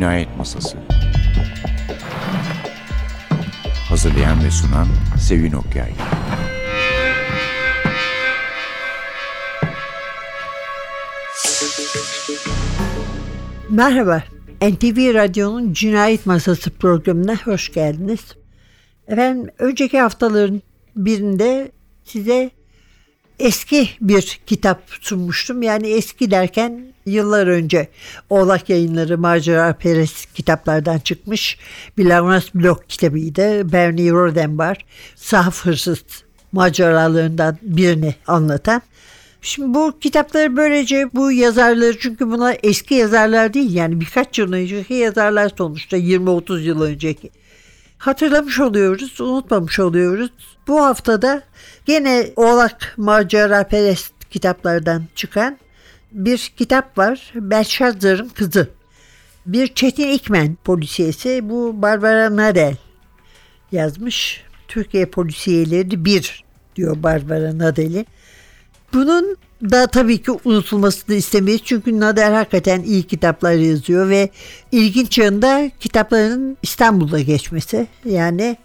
Cinayet Masası. Hazırlayan ve sunan Sevin Okyay. Merhaba, NTV Radyo'nun Cinayet Masası programına hoş geldiniz. Efendim, önceki haftaların birinde size eski bir kitap sunmuştum. Yani eski derken yıllar önce Oğlak Yayınları Macera Perez kitaplardan çıkmış bir Lawrence Block kitabıydı. Bernie Rodenbar sahaf hırsız maceralarından birini anlatan. Şimdi bu kitapları böylece bu yazarları çünkü bunlar eski yazarlar değil yani birkaç yıl önceki yazarlar sonuçta 20-30 yıl önceki. Hatırlamış oluyoruz, unutmamış oluyoruz. Bu haftada gene Oğlak Macera Perest kitaplardan çıkan bir kitap var. Belshazzar'ın Kızı. Bir Çetin İkmen polisiyesi. Bu Barbara Nadel yazmış. Türkiye polisiyeleri bir diyor Barbara Nadel'in. Bunun da tabii ki unutulmasını istemeyiz. Çünkü Nader hakikaten iyi kitaplar yazıyor ve ilginç yanında kitaplarının İstanbul'da geçmesi. Yani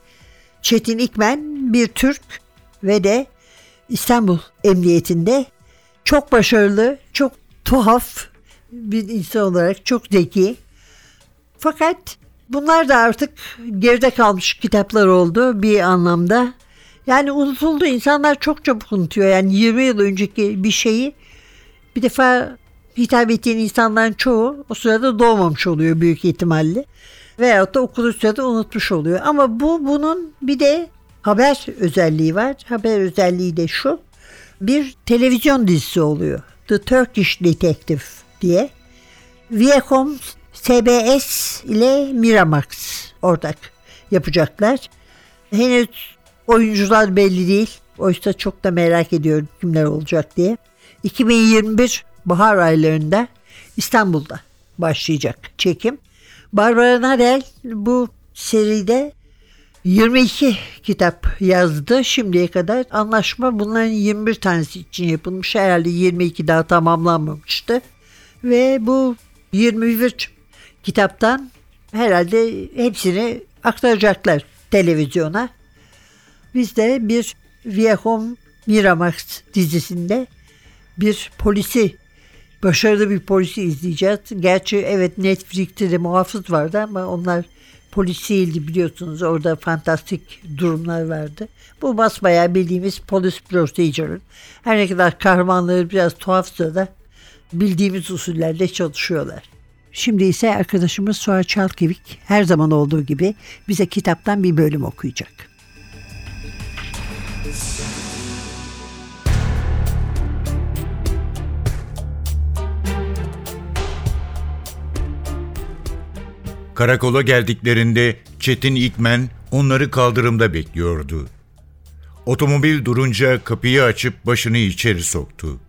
Çetin İkmen bir Türk ve de İstanbul Emniyetinde çok başarılı, çok tuhaf bir insan olarak çok zeki. Fakat bunlar da artık geride kalmış kitaplar oldu bir anlamda. Yani unutuldu. İnsanlar çok çabuk unutuyor. Yani 20 yıl önceki bir şeyi bir defa hitap ettiğin insanların çoğu o sırada doğmamış oluyor büyük ihtimalle. Veyahut da okuduğu sırada unutmuş oluyor. Ama bu bunun bir de haber özelliği var. Haber özelliği de şu. Bir televizyon dizisi oluyor. The Turkish Detective diye. Viacom CBS ile Miramax ortak yapacaklar. Henüz oyuncular belli değil. Oysa çok da merak ediyorum kimler olacak diye. 2021 bahar aylarında İstanbul'da başlayacak çekim. Barbara Nadel bu seride 22 kitap yazdı şimdiye kadar. Anlaşma bunların 21 tanesi için yapılmış. Herhalde 22 daha tamamlanmamıştı. Ve bu 21 kitaptan herhalde hepsini aktaracaklar televizyona. Biz de bir Viacom Miramax dizisinde bir polisi başarılı bir polisi izleyeceğiz. Gerçi evet Netflix'te de muhafız vardı ama onlar polis değildi biliyorsunuz. Orada fantastik durumlar vardı. Bu basbayağı bildiğimiz polis procedure'ın. Her ne kadar kahramanları biraz tuhafsa da bildiğimiz usullerde çalışıyorlar. Şimdi ise arkadaşımız Suha Çalkevik her zaman olduğu gibi bize kitaptan bir bölüm okuyacak. Karakola geldiklerinde Çetin İkmen onları kaldırımda bekliyordu. Otomobil durunca kapıyı açıp başını içeri soktu.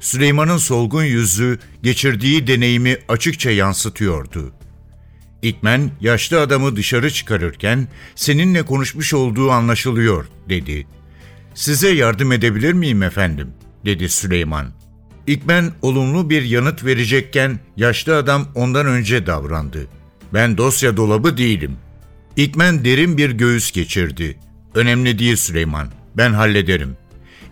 Süleyman'ın solgun yüzü geçirdiği deneyimi açıkça yansıtıyordu. İkmen yaşlı adamı dışarı çıkarırken seninle konuşmuş olduğu anlaşılıyor dedi. Size yardım edebilir miyim efendim? dedi Süleyman. İkmen olumlu bir yanıt verecekken yaşlı adam ondan önce davrandı. Ben dosya dolabı değilim. İkmen derin bir göğüs geçirdi. Önemli değil Süleyman. Ben hallederim.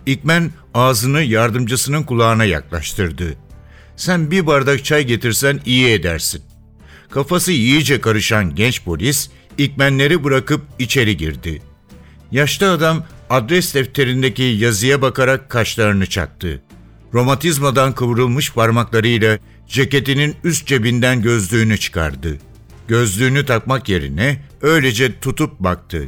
İkmen ağzını yardımcısının kulağına yaklaştırdı. Sen bir bardak çay getirsen iyi edersin. Kafası iyice karışan genç polis İkmenleri bırakıp içeri girdi. Yaşlı adam adres defterindeki yazıya bakarak kaşlarını çattı. Romatizmadan kıvrılmış parmaklarıyla ceketinin üst cebinden gözlüğünü çıkardı. Gözlüğünü takmak yerine öylece tutup baktı.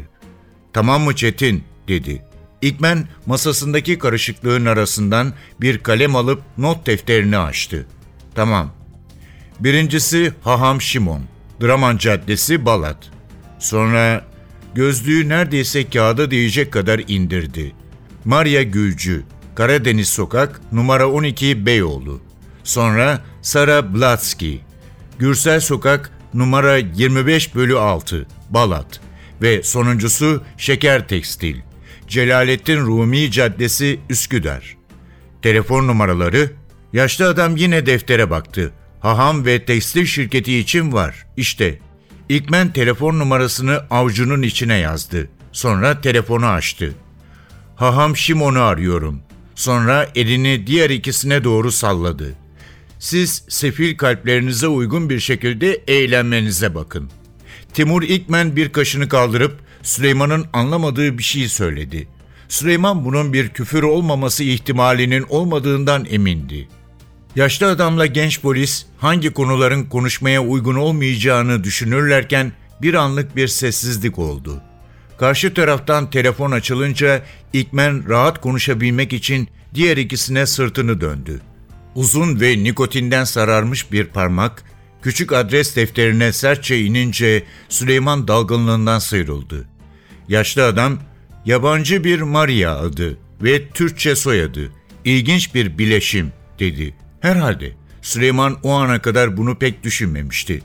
Tamam mı Çetin dedi. İkmen masasındaki karışıklığın arasından bir kalem alıp not defterini açtı. Tamam. Birincisi Haham Şimon, Draman Caddesi Balat. Sonra gözlüğü neredeyse kağıda değecek kadar indirdi. Maria Gülcü, Karadeniz Sokak, numara 12 Beyoğlu. Sonra Sara Blatski, Gürsel Sokak, numara 25 bölü 6 Balat ve sonuncusu Şeker Tekstil Celalettin Rumi Caddesi Üsküdar. Telefon numaraları Yaşlı adam yine deftere baktı. Haham ve tekstil şirketi için var. İşte. İlkmen telefon numarasını avcunun içine yazdı. Sonra telefonu açtı. Haham Şimon'u arıyorum. Sonra elini diğer ikisine doğru salladı. Siz sefil kalplerinize uygun bir şekilde eğlenmenize bakın. Timur İlkmen bir kaşını kaldırıp Süleyman'ın anlamadığı bir şey söyledi. Süleyman bunun bir küfür olmaması ihtimalinin olmadığından emindi. Yaşlı adamla genç polis hangi konuların konuşmaya uygun olmayacağını düşünürlerken bir anlık bir sessizlik oldu. Karşı taraftan telefon açılınca İkmen rahat konuşabilmek için diğer ikisine sırtını döndü. Uzun ve nikotinden sararmış bir parmak küçük adres defterine sertçe inince Süleyman dalgınlığından sıyrıldı. Yaşlı adam yabancı bir Maria adı ve Türkçe soyadı. İlginç bir bileşim dedi. Herhalde Süleyman o ana kadar bunu pek düşünmemişti.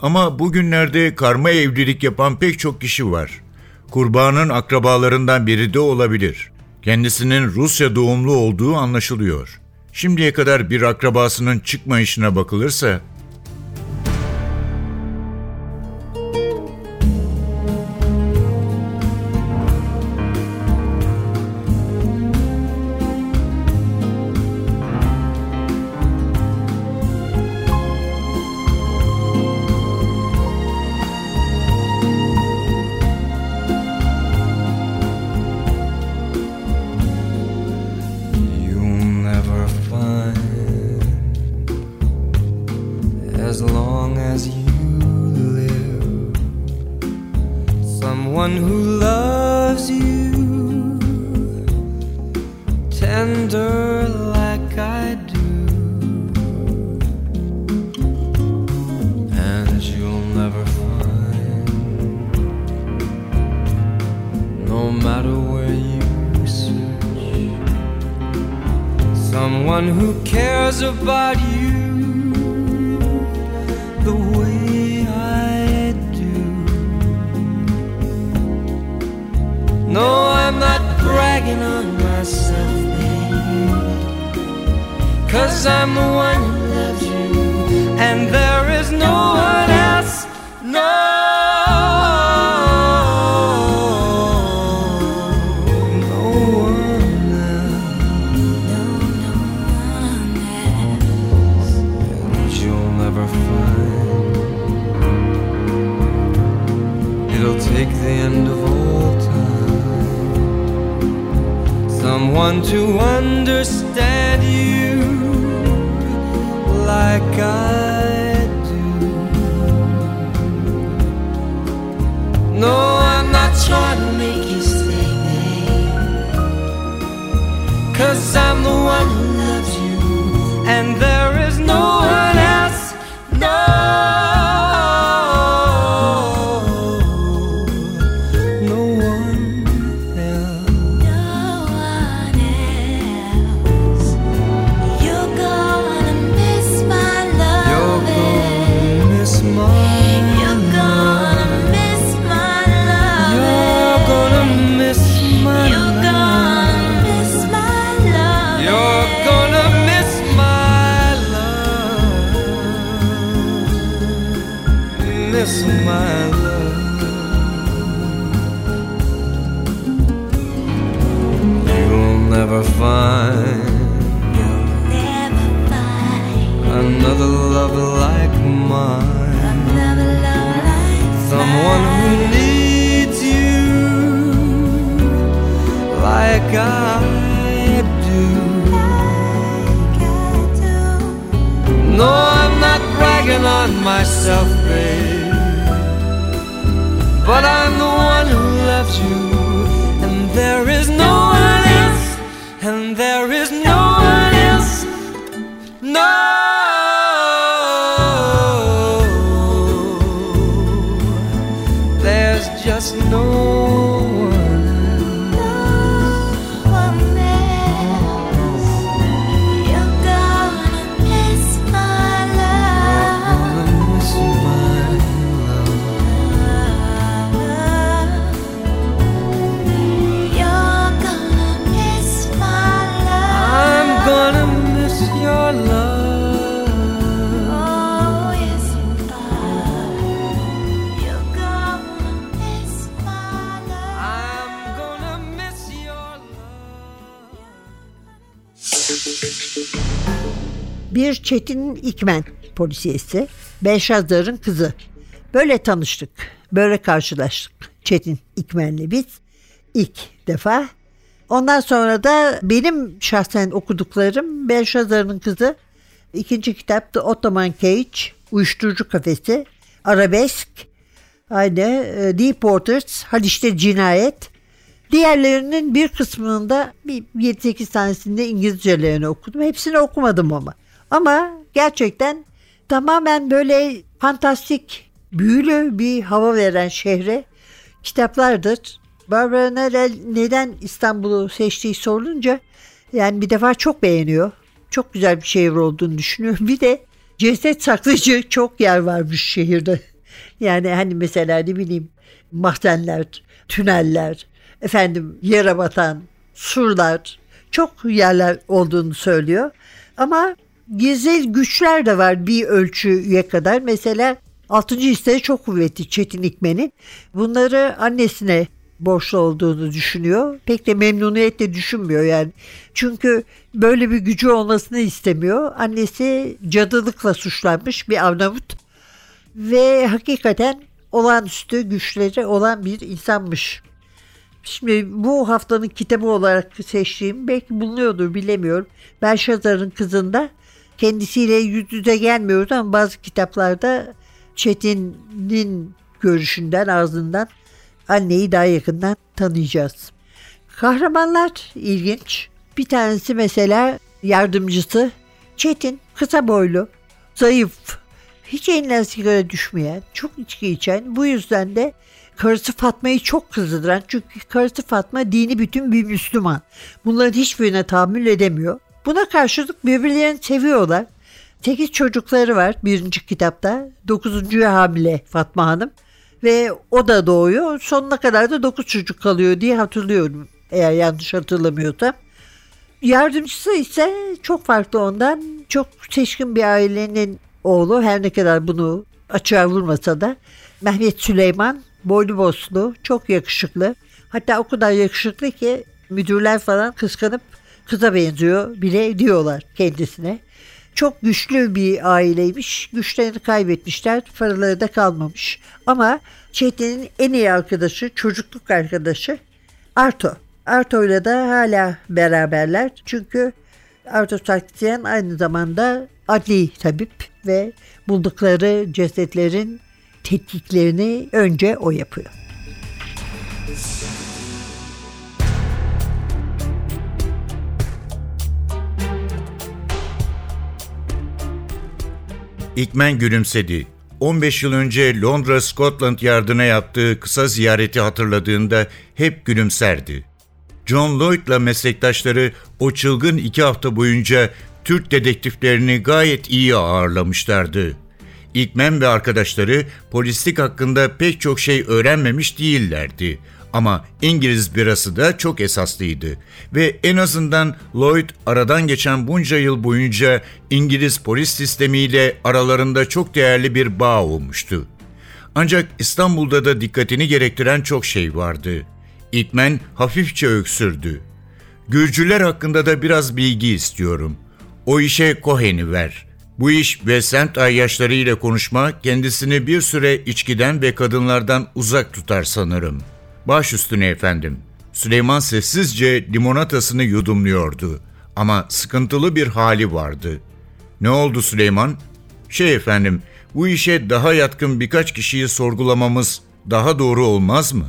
Ama bugünlerde karma evlilik yapan pek çok kişi var. Kurbanın akrabalarından biri de olabilir. Kendisinin Rusya doğumlu olduğu anlaşılıyor. Şimdiye kadar bir akrabasının çıkmayışına bakılırsa cares about you the way I do. No, I'm not bragging on myself, babe. Cause I'm the one who loves you, and there is no one else. No, someone to understand you like I do. No, I'm not trying to make you stay, babe. Cause I'm the one smile. Bir Çetin İkmen polisiyesi, Belşazar'ın kızı. Böyle tanıştık, böyle karşılaştık Çetin İkmen'le biz ilk defa. Ondan sonra da benim şahsen okuduklarım Belşazar'ın kızı. İkinci kitap The Ottoman Cage, Uyuşturucu Kafesi, Arabesk, aynı e, Deep Waters, Haliç'te Cinayet. Diğerlerinin bir kısmının da bir 7-8 tanesinde İngilizcelerini okudum. Hepsini okumadım ama. Ama gerçekten tamamen böyle fantastik, büyülü bir hava veren şehre kitaplardır. Barbara Narel neden İstanbul'u seçtiği sorulunca yani bir defa çok beğeniyor. Çok güzel bir şehir olduğunu düşünüyor. Bir de ceset saklayıcı çok yer varmış şehirde. Yani hani mesela ne bileyim mahzenler, tüneller, efendim yere batan surlar çok yerler olduğunu söylüyor. Ama gizli güçler de var bir ölçüye kadar. Mesela 6. hisleri çok kuvvetli Çetin İkmen'in. Bunları annesine borçlu olduğunu düşünüyor. Pek de memnuniyetle düşünmüyor yani. Çünkü böyle bir gücü olmasını istemiyor. Annesi cadılıkla suçlanmış bir Arnavut ve hakikaten olağanüstü güçleri olan bir insanmış. Şimdi bu haftanın kitabı olarak seçtiğim belki bulunuyordur bilemiyorum. Belşazar'ın kızında kendisiyle yüz yüze gelmiyoruz ama bazı kitaplarda Çetin'in görüşünden ağzından anneyi daha yakından tanıyacağız. Kahramanlar ilginç. Bir tanesi mesela yardımcısı Çetin kısa boylu, zayıf, hiç elinden sigara düşmeyen, çok içki içen. Bu yüzden de karısı Fatma'yı çok kızdıran. Çünkü karısı Fatma dini bütün bir Müslüman. Bunların hiçbirine tahammül edemiyor. Buna karşılık birbirlerini seviyorlar. Sekiz çocukları var birinci kitapta. Dokuzuncuya hamile Fatma Hanım. Ve o da doğuyor. Sonuna kadar da dokuz çocuk kalıyor diye hatırlıyorum. Eğer yanlış hatırlamıyorsam. Yardımcısı ise çok farklı ondan. Çok seçkin bir ailenin oğlu. Her ne kadar bunu açığa vurmasa da. Mehmet Süleyman boylu boslu, çok yakışıklı. Hatta o kadar yakışıklı ki müdürler falan kıskanıp kıza benziyor bile diyorlar kendisine. Çok güçlü bir aileymiş. Güçlerini kaybetmişler. Paraları da kalmamış. Ama Çetin'in en iyi arkadaşı, çocukluk arkadaşı Arto. Arto'yla da hala beraberler. Çünkü Arto Sarkisyan aynı zamanda adli tabip ve buldukları cesetlerin tetkiklerini önce o yapıyor. İkmen gülümsedi. 15 yıl önce Londra Scotland Yardına yaptığı kısa ziyareti hatırladığında hep gülümserdi. John Lloyd'la meslektaşları o çılgın iki hafta boyunca Türk dedektiflerini gayet iyi ağırlamışlardı. İkmen ve arkadaşları polislik hakkında pek çok şey öğrenmemiş değillerdi. Ama İngiliz birası da çok esaslıydı ve en azından Lloyd aradan geçen bunca yıl boyunca İngiliz polis sistemiyle aralarında çok değerli bir bağ olmuştu. Ancak İstanbul'da da dikkatini gerektiren çok şey vardı. İkmen hafifçe öksürdü. Gürcüler hakkında da biraz bilgi istiyorum. O işe Cohen'i ver. Bu iş ve semt ayyaşları ile konuşma kendisini bir süre içkiden ve kadınlardan uzak tutar sanırım. Baş üstüne efendim. Süleyman sessizce limonatasını yudumluyordu. Ama sıkıntılı bir hali vardı. Ne oldu Süleyman? Şey efendim, bu işe daha yatkın birkaç kişiyi sorgulamamız daha doğru olmaz mı?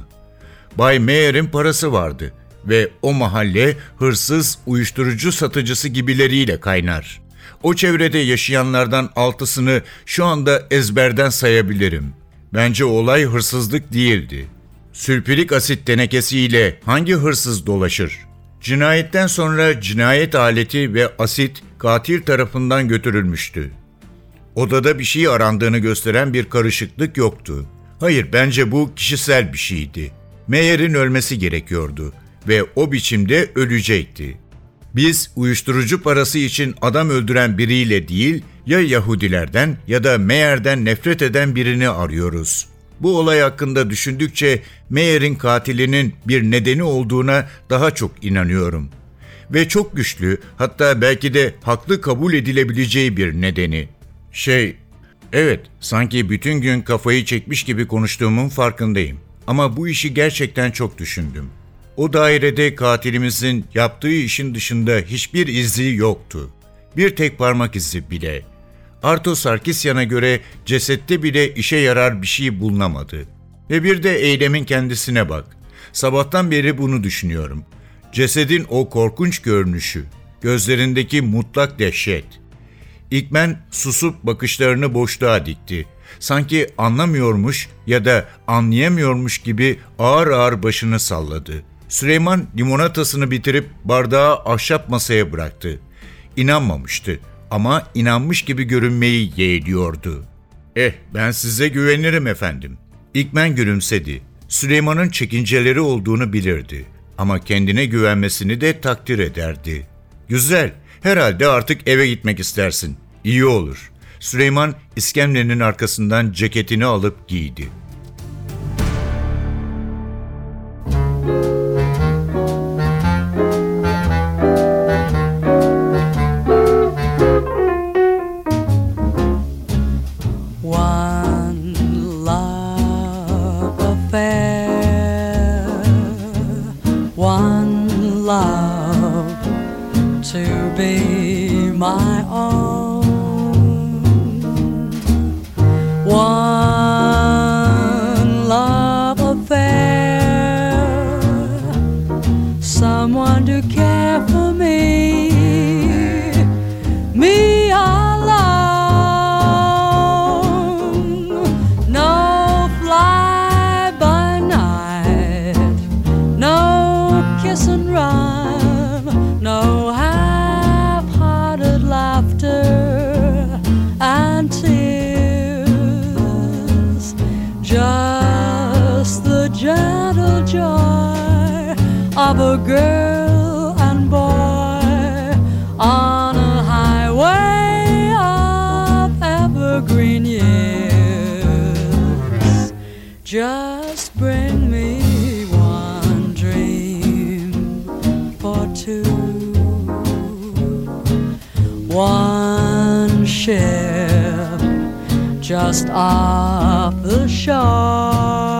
Bay Meyer'in parası vardı ve o mahalle hırsız, uyuşturucu satıcısı gibileriyle kaynar. O çevrede yaşayanlardan altısını şu anda ezberden sayabilirim. Bence olay hırsızlık değildi. Sülfürik asit tenekesiyle hangi hırsız dolaşır? Cinayetten sonra cinayet aleti ve asit katil tarafından götürülmüştü. Odada bir şey arandığını gösteren bir karışıklık yoktu. Hayır, bence bu kişisel bir şeydi. Meyer'in ölmesi gerekiyordu ve o biçimde ölecekti. Biz uyuşturucu parası için adam öldüren biriyle değil, ya Yahudilerden ya da Meyer'den nefret eden birini arıyoruz. Bu olay hakkında düşündükçe Meyer'in katilinin bir nedeni olduğuna daha çok inanıyorum. ve çok güçlü hatta belki de haklı kabul edilebileceği bir nedeni. Şey, evet sanki bütün gün kafayı çekmiş gibi konuştuğumun farkındayım. Ama bu işi gerçekten çok düşündüm. O dairede katilimizin yaptığı işin dışında hiçbir izi yoktu. Bir tek parmak izi bile. Arto Sarkisyan'a göre cesette bile işe yarar bir şey bulunamadı. Ve bir de eylemin kendisine bak. Sabahtan beri bunu düşünüyorum. Cesedin o korkunç görünüşü, gözlerindeki mutlak dehşet. İkmen susup bakışlarını boşluğa dikti. Sanki anlamıyormuş ya da anlayamıyormuş gibi ağır ağır başını salladı. Süleyman limonatasını bitirip bardağı ahşap masaya bıraktı. İnanmamıştı ama inanmış gibi görünmeyi yeğliyordu. Eh ben size güvenirim efendim. İkmen gülümsedi. Süleyman'ın çekinceleri olduğunu bilirdi. Ama kendine güvenmesini de takdir ederdi. Güzel, herhalde artık eve gitmek istersin. İyi olur. Süleyman iskemlenin arkasından ceketini alıp giydi. Just off the shore.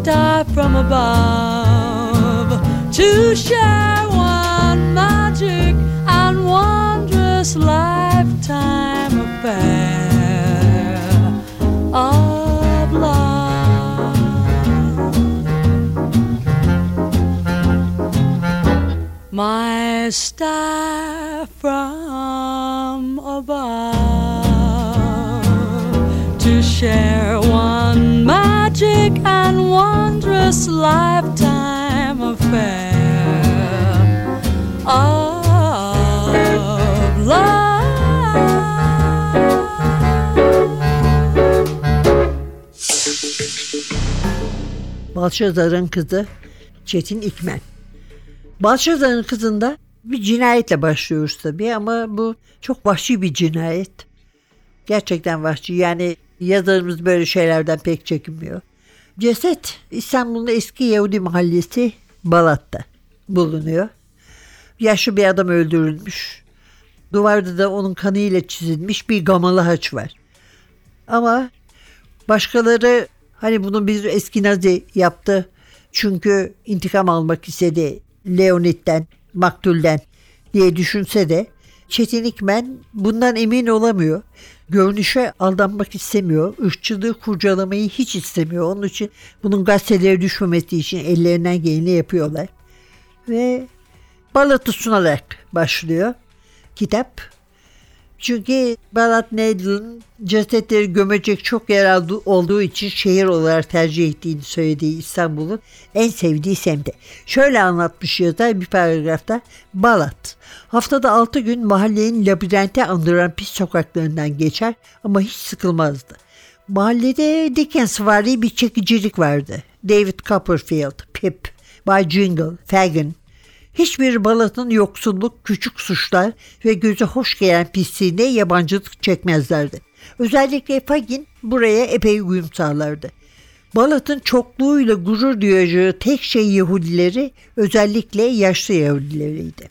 Star from above, to share one magic and wondrous lifetime affair of love. My star from wondrous lifetime affair of love. Balşazar'ın kızı Çetin İkmen. Balşazar'ın kızında bir cinayetle başlıyoruz tabii ama bu çok vahşi bir cinayet. Gerçekten vahşi yani yazarımız böyle şeylerden pek çekinmiyor. Ceset İstanbul'un eski Yahudi mahallesi Balat'ta bulunuyor. Yaşlı bir adam öldürülmüş. Duvarda da onun kanıyla çizilmiş bir gamalı haç var. Ama başkaları hani bunu bir eski Nazi yaptı çünkü intikam almak istedi Leonid'den, Maktul'den diye düşünse de Çetin İkmen bundan emin olamıyor. Görünüşe aldanmak istemiyor. Irkçılığı kurcalamayı hiç istemiyor. Onun için bunun gazetelere düşmemesi için ellerinden geleni yapıyorlar. Ve balatı sunarak başlıyor kitap. Çünkü Balat Needle'ın cesetleri gömecek çok yer olduğu için şehir olarak tercih ettiğini söylediği İstanbul'un en sevdiği semti. Şöyle anlatmış yazar bir paragrafta. Balat. Haftada 6 gün mahallenin labirente andıran pis sokaklarından geçer ama hiç sıkılmazdı. Mahallede Dickensvari bir çekicilik vardı. David Copperfield, Pip, Bay Jingle, Fagin, Hiçbir Balat'ın yoksulluk, küçük suçlar ve göze hoş gelen pisliğine yabancılık çekmezlerdi. Özellikle Fagin buraya epey uyum sağlardı. Balat'ın çokluğuyla gurur duyacağı tek şey Yahudileri, özellikle yaşlı Yahudileriydi.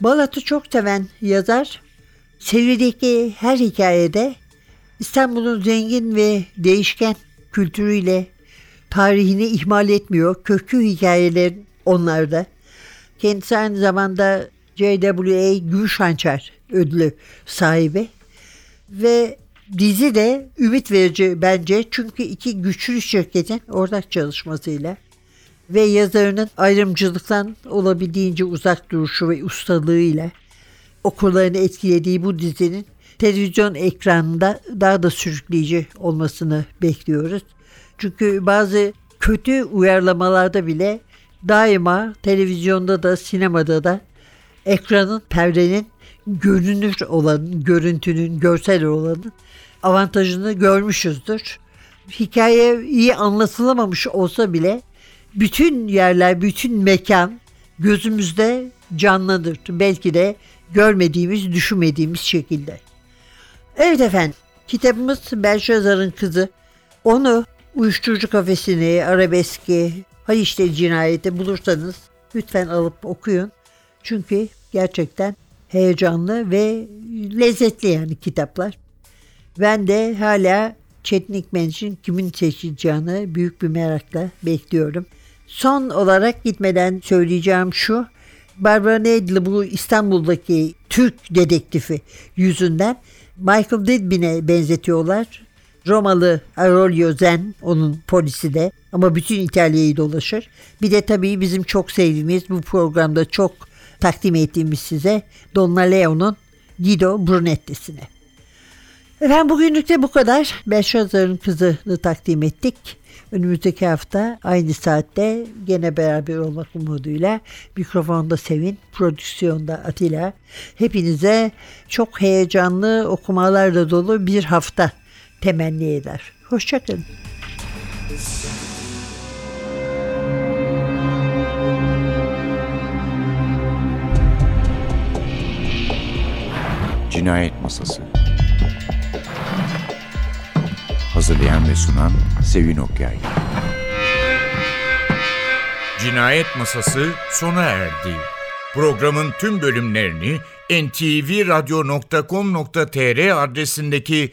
Balat'ı çok seven yazar, serideki her hikayede İstanbul'un zengin ve değişken kültürüyle tarihini ihmal etmiyor. Köklü hikayeler onlarda. Kendisi aynı zamanda JWA Gümüşhançer ödülü sahibi. Ve dizi de ümit verici bence çünkü iki güçlü şirketin ortak çalışmasıyla ve yazarının ayrımcılıktan olabildiğince uzak duruşu ve ustalığıyla okurlarını etkilediği bu dizinin televizyon ekranında daha da sürükleyici olmasını bekliyoruz. Çünkü bazı kötü uyarlamalarda bile daima televizyonda da sinemada da ekranın, perdenin görünür olanın, görüntünün, görsel olanın avantajını görmüşüzdür. Hikaye iyi anlatılamamış olsa bile bütün yerler, bütün mekan gözümüzde canlıdır. Belki de görmediğimiz, düşünmediğimiz şekilde. Evet efendim, kitabımız Belshazzar'ın kızı. Onu uyuşturucu kafesini, arabeski, Haliç'te cinayeti bulursanız lütfen alıp okuyun. Çünkü gerçekten heyecanlı ve lezzetli yani kitaplar. Ben de hala Çetin İkmen için kimin seçileceğini büyük bir merakla bekliyorum. Son olarak gitmeden söyleyeceğim şu. Barbara Needle bu İstanbul'daki Türk dedektifi yüzünden Michael Didbin'e benzetiyorlar. Romalı Aurelio Zen onun polisi de ama bütün İtalya'yı dolaşır. Bir de tabii bizim çok sevdiğimiz bu programda çok takdim ettiğimiz size Donna Leo'nun Guido Brunetti'sine. Efendim bugünlük de bu kadar. Belshazzar'ın kızını takdim ettik. Önümüzdeki hafta aynı saatte gene beraber olmak umuduyla mikrofonda Sevin, prodüksiyonda Atilla. Hepinize çok heyecanlı okumalarla dolu bir hafta temenni eder. Hoşçakalın. Cinayet Masası Hazırlayan ve sunan Sevin Okyay Cinayet Masası sona erdi. Programın tüm bölümlerini ntvradio.com.tr adresindeki